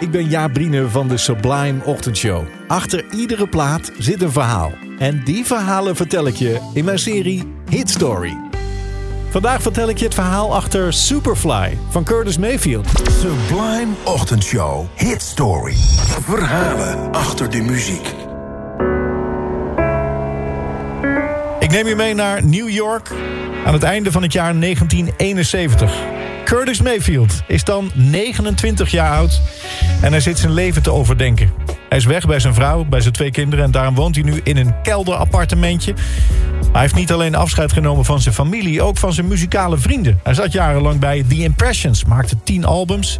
ik ben Jaap Brine van de Sublime Ochtendshow. Achter iedere plaat zit een verhaal. En die verhalen vertel ik je in mijn serie Hit Story. Vandaag vertel ik je het verhaal achter Superfly van Curtis Mayfield. Sublime Ochtendshow. Hit Story. Verhalen achter de muziek. Ik neem je mee naar New York aan het einde van het jaar 1971. Curtis Mayfield is dan 29 jaar oud en hij zit zijn leven te overdenken. Hij is weg bij zijn vrouw, bij zijn twee kinderen... en daarom woont hij nu in een kelderappartementje. hij heeft niet alleen afscheid genomen van zijn familie... ook van zijn muzikale vrienden. Hij zat jarenlang bij The Impressions, maakte tien albums.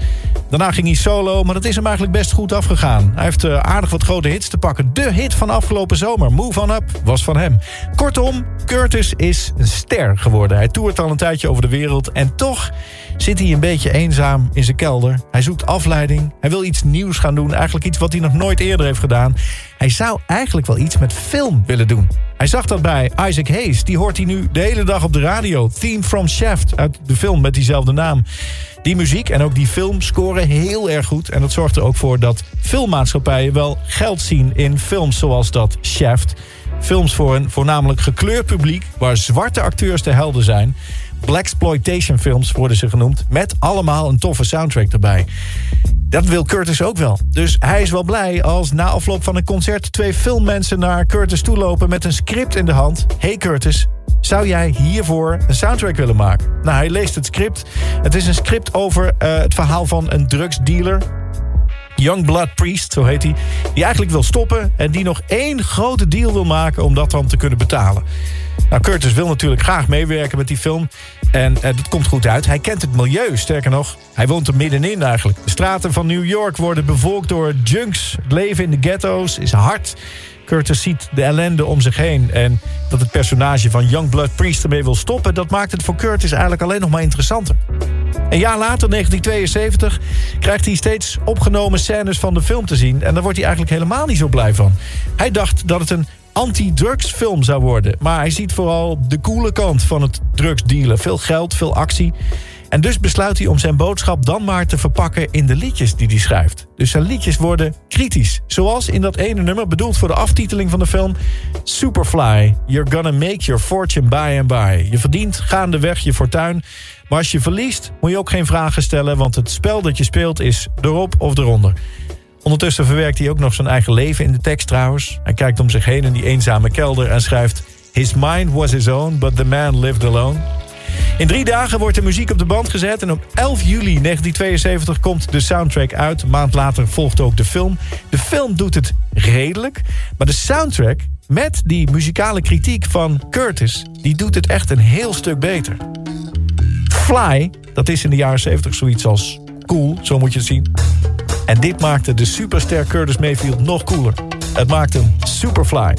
Daarna ging hij solo, maar dat is hem eigenlijk best goed afgegaan. Hij heeft uh, aardig wat grote hits te pakken. De hit van afgelopen zomer, Move On Up, was van hem. Kortom, Curtis is een ster geworden. Hij toert al een tijdje over de wereld en toch zit hij een beetje eenzaam in zijn kelder. Hij zoekt afleiding. Hij wil iets nieuws gaan doen. Eigenlijk iets wat hij nog nooit eerder heeft gedaan. Hij zou eigenlijk wel iets met film willen doen. Hij zag dat bij Isaac Hayes. Die hoort hij nu de hele dag op de radio. Theme from Shaft uit de film met diezelfde naam. Die muziek en ook die film scoren heel erg goed. En dat zorgt er ook voor dat filmmaatschappijen wel geld zien in films zoals dat Shaft. Films voor een voornamelijk gekleurd publiek... waar zwarte acteurs de helden zijn. Blaxploitation films worden ze genoemd... met allemaal een toffe soundtrack erbij. Dat wil Curtis ook wel. Dus hij is wel blij als na afloop van een concert... twee filmmensen naar Curtis toelopen met een script in de hand. Hey Curtis, zou jij hiervoor een soundtrack willen maken? Nou, hij leest het script. Het is een script over uh, het verhaal van een drugsdealer... Youngblood Priest, zo heet hij... die eigenlijk wil stoppen en die nog één grote deal wil maken... om dat dan te kunnen betalen. Nou, Curtis wil natuurlijk graag meewerken met die film. En uh, dat komt goed uit. Hij kent het milieu, sterker nog. Hij woont er middenin eigenlijk. De straten van New York worden bevolkt door junks. Het leven in de ghetto's is hard. Curtis ziet de ellende om zich heen. En dat het personage van Youngblood Priest ermee wil stoppen... dat maakt het voor Curtis eigenlijk alleen nog maar interessanter. Een jaar later, 1972, krijgt hij steeds opgenomen scènes van de film te zien... en daar wordt hij eigenlijk helemaal niet zo blij van. Hij dacht dat het een anti-drugsfilm zou worden. Maar hij ziet vooral de coole kant van het drugsdealen. Veel geld, veel actie. En dus besluit hij om zijn boodschap dan maar te verpakken in de liedjes die hij schrijft. Dus zijn liedjes worden kritisch. Zoals in dat ene nummer, bedoeld voor de aftiteling van de film... Superfly, you're gonna make your fortune by and by. Je verdient gaandeweg je fortuin. Maar als je verliest, moet je ook geen vragen stellen... want het spel dat je speelt is erop of eronder. Ondertussen verwerkt hij ook nog zijn eigen leven in de tekst trouwens. Hij kijkt om zich heen in die eenzame kelder en schrijft... His mind was his own, but the man lived alone. In drie dagen wordt de muziek op de band gezet... en op 11 juli 1972 komt de soundtrack uit. Een maand later volgt ook de film. De film doet het redelijk, maar de soundtrack... met die muzikale kritiek van Curtis... die doet het echt een heel stuk beter. Fly, dat is in de jaren 70 zoiets als cool, zo moet je het zien... En dit maakte de superster Curtis Mayfield nog cooler. Het maakte hem Superfly.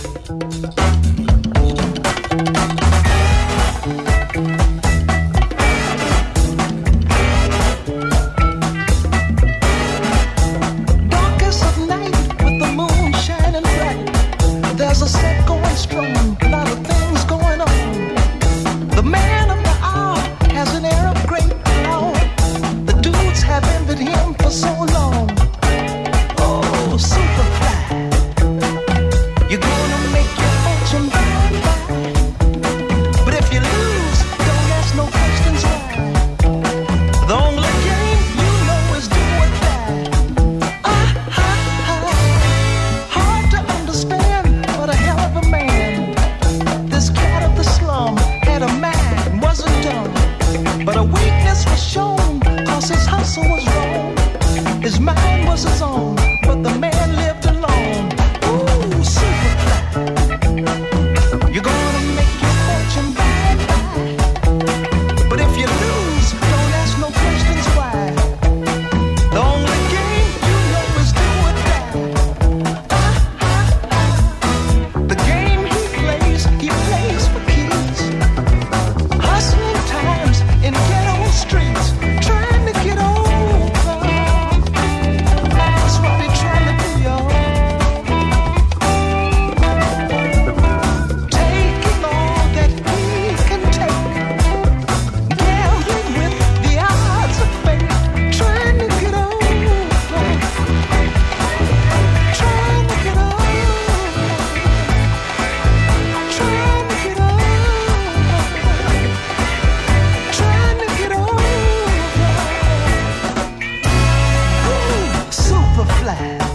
slide.